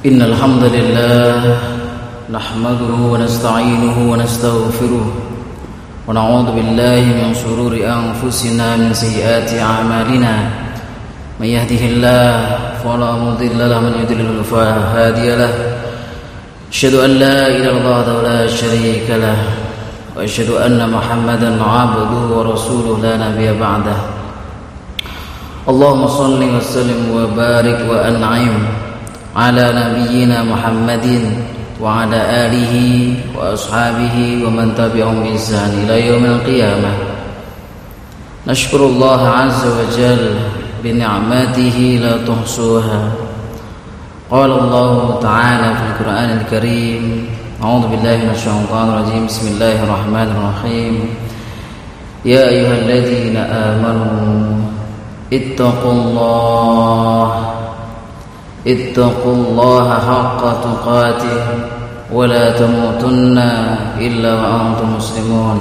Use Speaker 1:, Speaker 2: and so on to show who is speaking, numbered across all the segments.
Speaker 1: إن الحمد لله نحمده ونستعينه ونستغفره ونعوذ بالله من شرور أنفسنا من سيئات أعمالنا. من يهده الله فلا مضل له من يضلل فلا هادي له. أشهد أن لا إله إلا الله وحده لا شريك له وأشهد أن محمدا عبده ورسوله لا نبي بعده. اللهم صل وسلم وبارك وأنعم. على نبينا محمد وعلى آله وأصحابه ومن تبعهم بإحسان إلى يوم القيامة. نشكر الله عز وجل بنعمته لا تحصوها. قال الله تعالى في القرآن الكريم أعوذ بالله من الشيطان الرجيم. بسم الله الرحمن الرحيم. يا أيها الذين آمنوا اتقوا الله اتقوا الله حق تقاته ولا تموتن إلا وأنتم مسلمون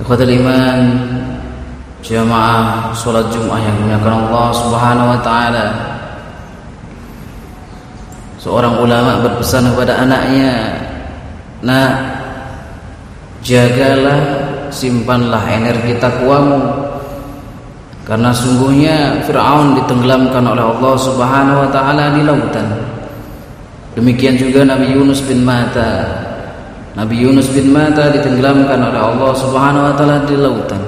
Speaker 1: إخوة الإيمان jamaah salat Jumat yang dimuliakan Allah Subhanahu wa taala. Seorang ulama berpesan kepada anaknya, "Nak, jagalah, simpanlah energi takwamu karena sungguhnya Fir'aun ditenggelamkan oleh Allah Subhanahu wa taala di lautan. Demikian juga Nabi Yunus bin Mata. Nabi Yunus bin Mata ditenggelamkan oleh Allah Subhanahu wa taala di lautan.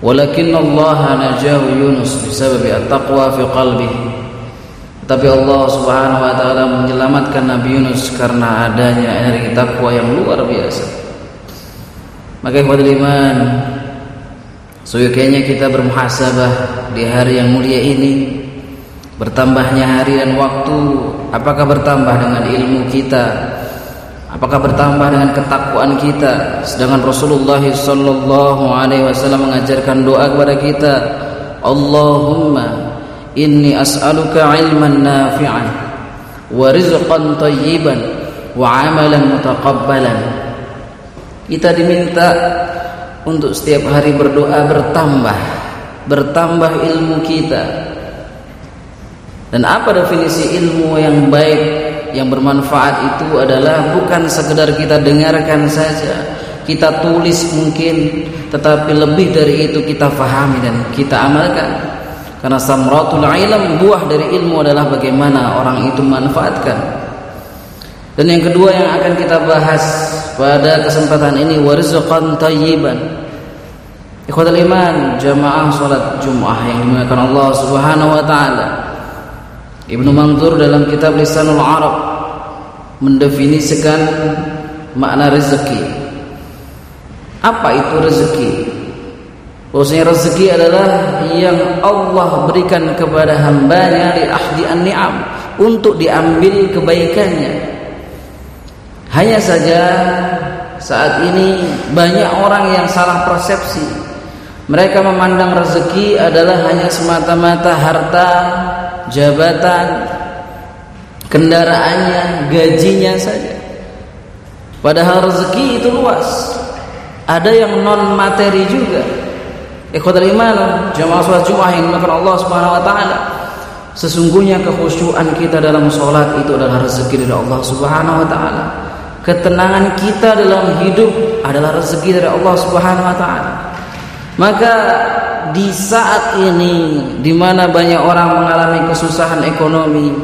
Speaker 1: Walakin Allah najahu Yunus bisabab at-taqwa fi qalbihi. Tapi Allah Subhanahu wa taala menyelamatkan Nabi Yunus karena adanya energi takwa yang luar biasa. Maka ikhwatul iman, Seyogyanya kita bermuhasabah di hari yang mulia ini. Bertambahnya hari dan waktu Apakah bertambah dengan ilmu kita? Apakah bertambah dengan ketakwaan kita? Sedangkan Rasulullah Wasallam mengajarkan doa kepada kita Allahumma inni as'aluka ilman nafi'an Wa rizqan tayyiban Wa amalan mutaqabbalan. Kita diminta untuk setiap hari berdoa bertambah bertambah ilmu kita. Dan apa definisi ilmu yang baik yang bermanfaat itu adalah bukan sekedar kita dengarkan saja kita tulis mungkin tetapi lebih dari itu kita fahami dan kita amalkan. Karena samratul ilm buah dari ilmu adalah bagaimana orang itu manfaatkan dan yang kedua yang akan kita bahas pada kesempatan ini warizqan tayyiban. Ikhwatul iman, jamaah salat Jumat yang dimuliakan Allah Subhanahu wa taala. Ibnu Manzur dalam kitab Lisanul Arab mendefinisikan makna rezeki. Apa itu rezeki? Bahwasanya rezeki adalah yang Allah berikan kepada hambanya di ahdi an-ni'am untuk diambil kebaikannya hanya saja saat ini banyak orang yang salah persepsi. Mereka memandang rezeki adalah hanya semata-mata harta, jabatan, kendaraannya, gajinya saja. Padahal rezeki itu luas. Ada yang non materi juga. Ikhwatul iman, jamaah salat Jumat yang dimakan Allah Subhanahu wa taala. Sesungguhnya kekhusyuan kita dalam salat itu adalah rezeki dari Allah Subhanahu wa taala. Ketenangan kita dalam hidup adalah rezeki dari Allah Subhanahu wa taala. Maka di saat ini di mana banyak orang mengalami kesusahan ekonomi,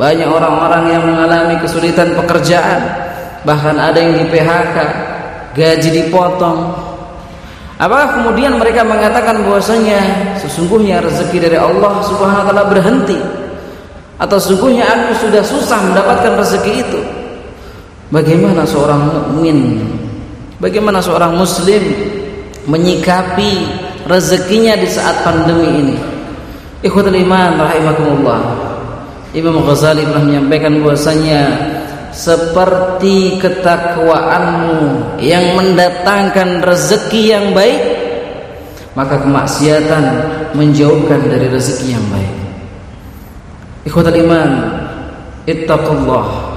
Speaker 1: banyak orang-orang yang mengalami kesulitan pekerjaan, bahkan ada yang di PHK, gaji dipotong. Apakah kemudian mereka mengatakan bahwasanya sesungguhnya rezeki dari Allah Subhanahu wa taala berhenti? Atau sesungguhnya aku sudah susah mendapatkan rezeki itu? Bagaimana seorang mukmin, bagaimana seorang muslim menyikapi rezekinya di saat pandemi ini? Ikhwatul iman rahimakumullah. Imam Ghazali pernah menyampaikan bahwasanya seperti ketakwaanmu yang mendatangkan rezeki yang baik maka kemaksiatan menjauhkan dari rezeki yang baik. Ikhwatul iman, ittaqullah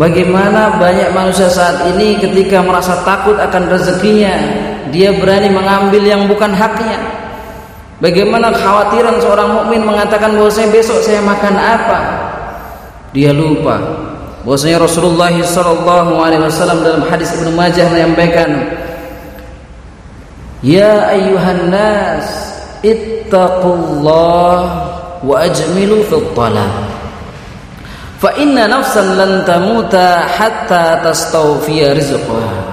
Speaker 1: Bagaimana banyak manusia saat ini ketika merasa takut akan rezekinya, dia berani mengambil yang bukan haknya. Bagaimana kekhawatiran seorang mukmin mengatakan bahwasanya besok saya makan apa? Dia lupa bahwasanya Rasulullah wasallam dalam hadis Ibnu Majah menyampaikan Ya ayyuhan nas ittaqullah wa ajmilu fil talab fa inna nafsan lan tamuta hatta tastawfiya rizqaha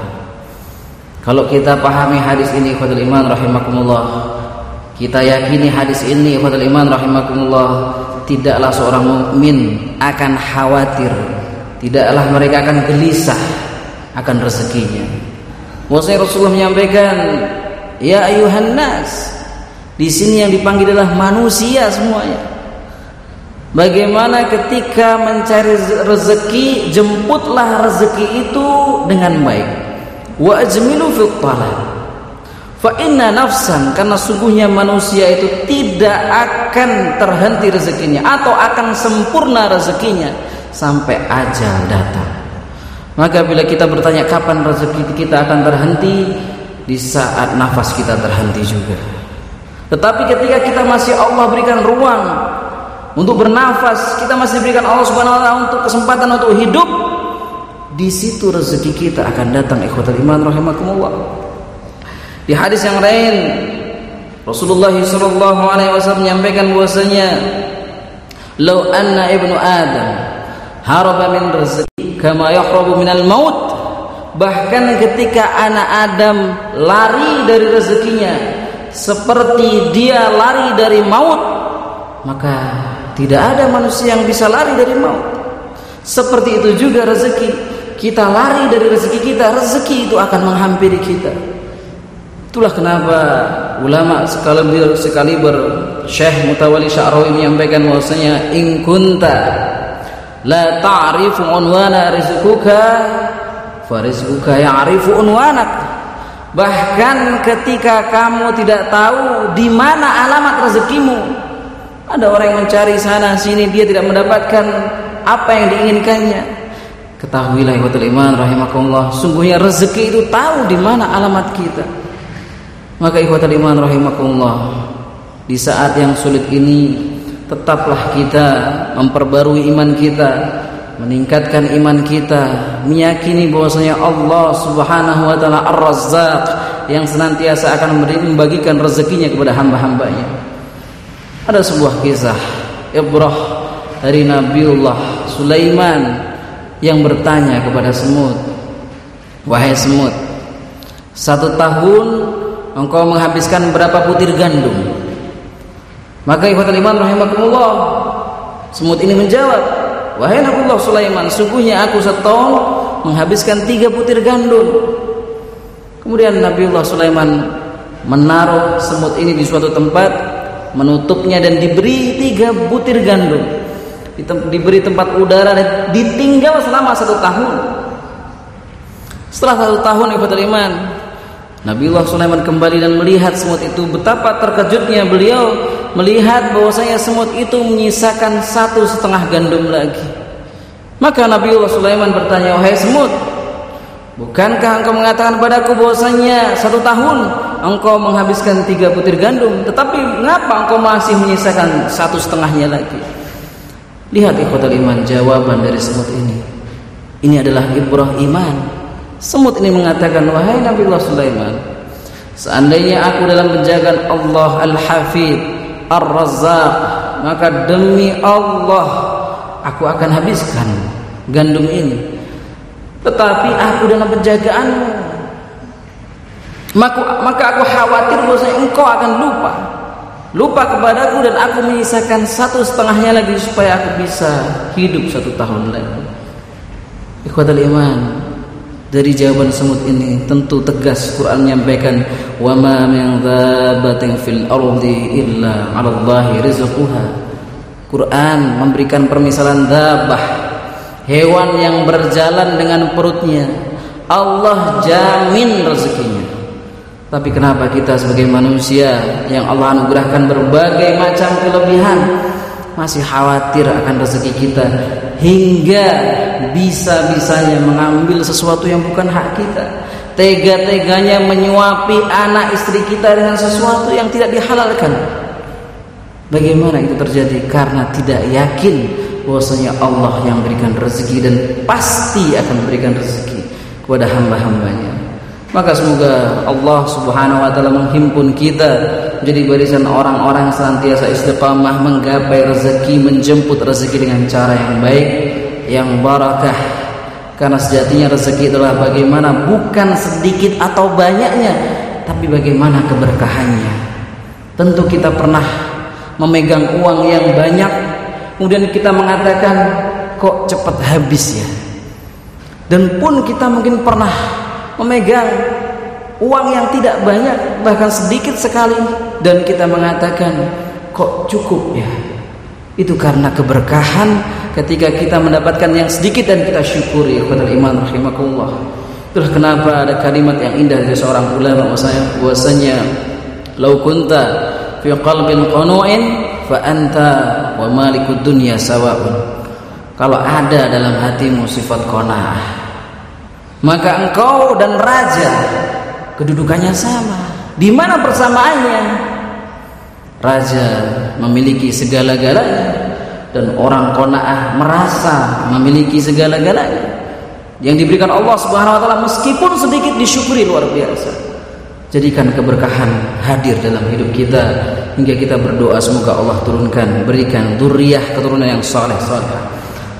Speaker 1: kalau kita pahami hadis ini ikhwatul iman rahimakumullah kita yakini hadis ini ikhwatul iman rahimakumullah tidaklah seorang mukmin akan khawatir, tidaklah mereka akan gelisah akan rezekinya. Bahwasanya Rasulullah menyampaikan, "Ya ayuhan nas." Di sini yang dipanggil adalah manusia semuanya. Bagaimana ketika mencari rezeki, jemputlah rezeki itu dengan baik. Wa ajmilu fil talab Fa inna nafsan karena sungguhnya manusia itu tidak akan terhenti rezekinya atau akan sempurna rezekinya sampai ajal datang. Maka bila kita bertanya kapan rezeki kita akan terhenti, di saat nafas kita terhenti juga. Tetapi ketika kita masih Allah berikan ruang untuk bernafas, kita masih diberikan Allah Subhanahu wa taala untuk kesempatan untuk hidup, di situ rezeki kita akan datang ikhwatul iman rahimakumullah. Di hadis yang lain Rasulullah sallallahu alaihi wasallam menyampaikan bahwasanya "Lau anna ibnu Adam haraba min rezeki kama yahrabu minal maut" Bahkan ketika anak Adam lari dari rezekinya seperti dia lari dari maut, maka tidak ada manusia yang bisa lari dari maut. Seperti itu juga rezeki. Kita lari dari rezeki kita, rezeki itu akan menghampiri kita. Itulah kenapa ulama sekaliber sekaliber Syekh Mutawali Sya'rawi menyampaikan bahwasanya in kunta la ta'rifu unwana rizquka farizquka ya'rifu unwanak bahkan ketika kamu tidak tahu di mana alamat rezekimu ada orang yang mencari sana sini dia tidak mendapatkan apa yang diinginkannya ketahuilah ya iman rahimakumullah sungguhnya rezeki itu tahu di mana alamat kita maka ikhwatal iman rahimakumullah di saat yang sulit ini tetaplah kita memperbarui iman kita, meningkatkan iman kita, meyakini bahwasanya Allah Subhanahu wa taala Ar-Razzaq yang senantiasa akan membagikan rezekinya kepada hamba-hambanya. Ada sebuah kisah Ibrah dari Nabiullah Sulaiman yang bertanya kepada semut, "Wahai semut, satu tahun engkau menghabiskan berapa butir gandum? Maka ikhwatul iman rahimakumullah semut ini menjawab wahai Nabiullah Sulaiman sungguhnya aku setahun menghabiskan tiga butir gandum. Kemudian Nabiullah Sulaiman menaruh semut ini di suatu tempat menutupnya dan diberi tiga butir gandum diberi tempat udara dan ditinggal selama satu tahun setelah satu tahun ikhwatul iman Nabiullah Sulaiman kembali dan melihat semut itu betapa terkejutnya beliau melihat bahwasanya semut itu menyisakan satu setengah gandum lagi. Maka Nabiullah Sulaiman bertanya, wahai semut, bukankah engkau mengatakan padaku bahwasanya satu tahun engkau menghabiskan tiga butir gandum, tetapi mengapa engkau masih menyisakan satu setengahnya lagi? Lihat ikhwatul iman jawaban dari semut ini. Ini adalah ibrah iman Semut ini mengatakan, wahai Nabi Allah Sulaiman, seandainya aku dalam penjagaan Allah Al-Hafid, Ar-Razzaq, maka demi Allah aku akan habiskan gandum ini. Tetapi aku dalam penjagaanmu, maka, maka aku khawatir bahwa engkau akan lupa lupa kepadaku dan aku menyisakan satu setengahnya lagi supaya aku bisa hidup satu tahun lagi. Ikhwatul iman, dari jawaban semut ini tentu tegas Quran menyampaikan wa ma min dhabatin fil ardi illa 'ala Allahi rizquha. Quran memberikan permisalan dabah hewan yang berjalan dengan perutnya Allah jamin rezekinya. Tapi kenapa kita sebagai manusia yang Allah anugerahkan berbagai macam kelebihan masih khawatir akan rezeki kita hingga bisa-bisanya mengambil sesuatu yang bukan hak kita tega-teganya menyuapi anak istri kita dengan sesuatu yang tidak dihalalkan. Bagaimana itu terjadi? Karena tidak yakin bahwasanya Allah yang berikan rezeki dan pasti akan memberikan rezeki kepada hamba-hambanya. Maka semoga Allah Subhanahu wa taala menghimpun kita menjadi barisan orang-orang senantiasa istiqamah menggapai rezeki, menjemput rezeki dengan cara yang baik, yang barakah. Karena sejatinya rezeki adalah bagaimana bukan sedikit atau banyaknya, tapi bagaimana keberkahannya. Tentu kita pernah memegang uang yang banyak, kemudian kita mengatakan kok cepat habis ya. Dan pun kita mungkin pernah memegang uang yang tidak banyak bahkan sedikit sekali dan kita mengatakan kok cukup ya? Itu karena keberkahan ketika kita mendapatkan yang sedikit dan kita syukuri. Kepada iman rahimakumullah. Itulah kenapa ada kalimat yang indah dari seorang ulama bahwasanya bahwasanya lau kunta fi qalbin qanu'in fa anta wa malikud dunya sawa'un kalau ada dalam hatimu sifat qanaah maka engkau dan raja kedudukannya sama. Di mana persamaannya? Raja memiliki segala-galanya dan orang qanaah merasa memiliki segala-galanya. Yang diberikan Allah Subhanahu wa taala meskipun sedikit disyukuri luar biasa. Jadikan keberkahan hadir dalam hidup kita hingga kita berdoa semoga Allah turunkan berikan duriyah keturunan yang saleh saleh.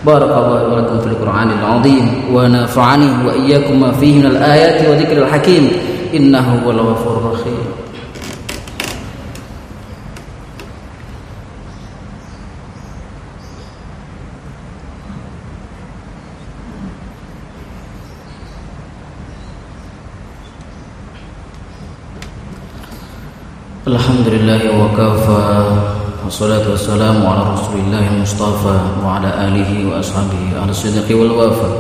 Speaker 1: Barakallahu wa lakum fil qur'anil azim. Wa nafa'ani wa iyyakum ma fihi minal ayati wa dzikril hakim. Innahu wal ghafurur rahim. الحمد لله وكفى والصلاة والسلام على رسول الله المصطفى وعلى آله وأصحابه على الصدق والوفاء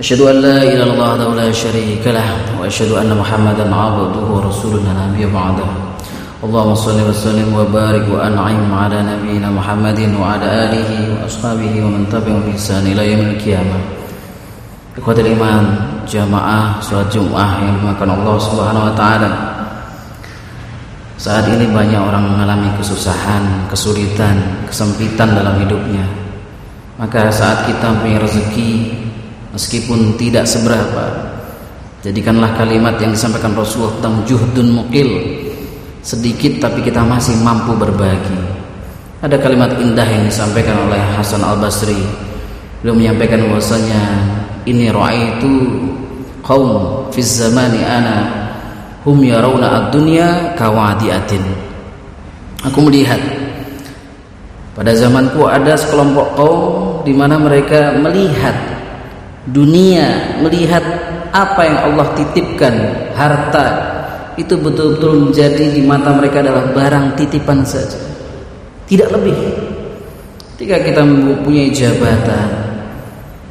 Speaker 1: أشهد أن لا إله إلا الله وحده لا شريك له وأشهد أن محمدا عبده ورسوله نبي بعده اللهم صل وسلم وبارك وأنعم على نبينا محمد وعلى آله وأصحابه ومن تبعهم بإحسان إلى يوم القيامة Ikhwatul iman, jamaah salat Jumat yang dimakan Allah Subhanahu wa taala. Saat ini banyak orang mengalami kesusahan, kesulitan, kesempitan dalam hidupnya. Maka saat kita punya rezeki meskipun tidak seberapa, jadikanlah kalimat yang disampaikan Rasulullah tentang juhdun mukil. Sedikit tapi kita masih mampu berbagi. Ada kalimat indah yang disampaikan oleh Hasan Al Basri. Beliau menyampaikan bahwasanya ini itu kaum fi zamani ana hum yarawna ad-dunya kawadiatin. Aku melihat pada zamanku ada sekelompok kaum di mana mereka melihat dunia melihat apa yang Allah titipkan harta. Itu betul-betul menjadi di mata mereka adalah barang titipan saja. Tidak lebih. Ketika kita mempunyai jabatan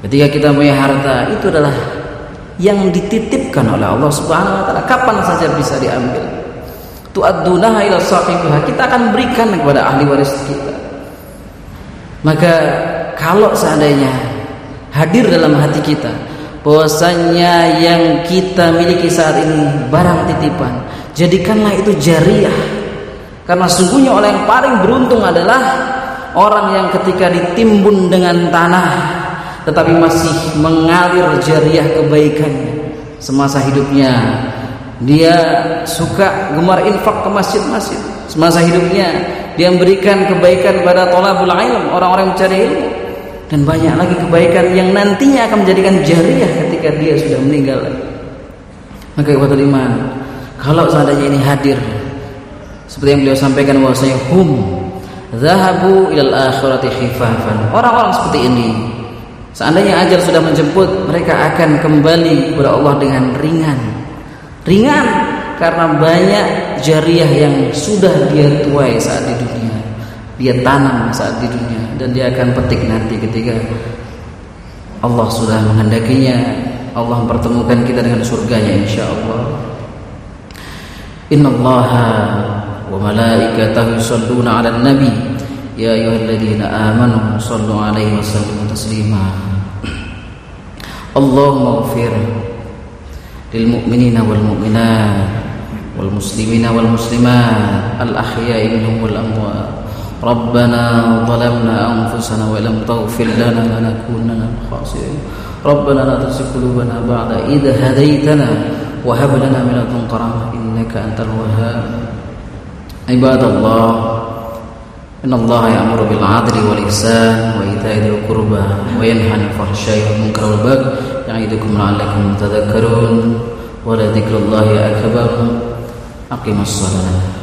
Speaker 1: ketika kita punya harta itu adalah yang dititipkan oleh Allah Subhanahu wa taala kapan saja bisa diambil. Tu'addunaha ila sahibiha. Kita akan berikan kepada ahli waris kita. Maka kalau seandainya hadir dalam hati kita bahwasanya yang kita miliki saat ini barang titipan, jadikanlah itu jariah. Karena sungguhnya orang yang paling beruntung adalah orang yang ketika ditimbun dengan tanah tetapi masih mengalir jariah kebaikannya semasa hidupnya. Dia suka gemar infak ke masjid-masjid. Semasa hidupnya dia memberikan kebaikan pada tolabul ilm orang-orang mencari ilmu. Dan banyak lagi kebaikan yang nantinya akan menjadikan jariah ketika dia sudah meninggal. Maka ibu iman kalau seandainya ini hadir seperti yang beliau sampaikan bahwasanya hum zahabu ilal akhirati khifafan. Orang-orang seperti ini Seandainya ajal sudah menjemput, mereka akan kembali kepada Allah dengan ringan. Ringan karena banyak jariah yang sudah dia tuai saat di dunia. Dia tanam saat di dunia dan dia akan petik nanti ketika Allah sudah menghendakinya. Allah mempertemukan kita dengan surganya insya Allah. Inna Allah wa malaikatahu yusalluna 'alan nabi ya ayyuhalladzina amanu sallu 'alaihi wa sallimu taslima اللهم اغفر للمؤمنين والمؤمنات والمسلمين والمسلمات الأحياء منهم والأموات. ربنا ظلمنا أنفسنا ولم تغفر لنا لنكونن من الخاسرين. ربنا لا تزغ قلوبنا بعد إذ هديتنا وهب لنا من لدنك رحمة إنك أنت الوهاب. عباد الله إن الله يأمر بالعدل والإحسان وإيتاء ذي القربى وينهى عن الفحشاء والمنكر والبغي يعظكم لعلكم تذكرون ولذكر الله أكبر. أقم الصلاة.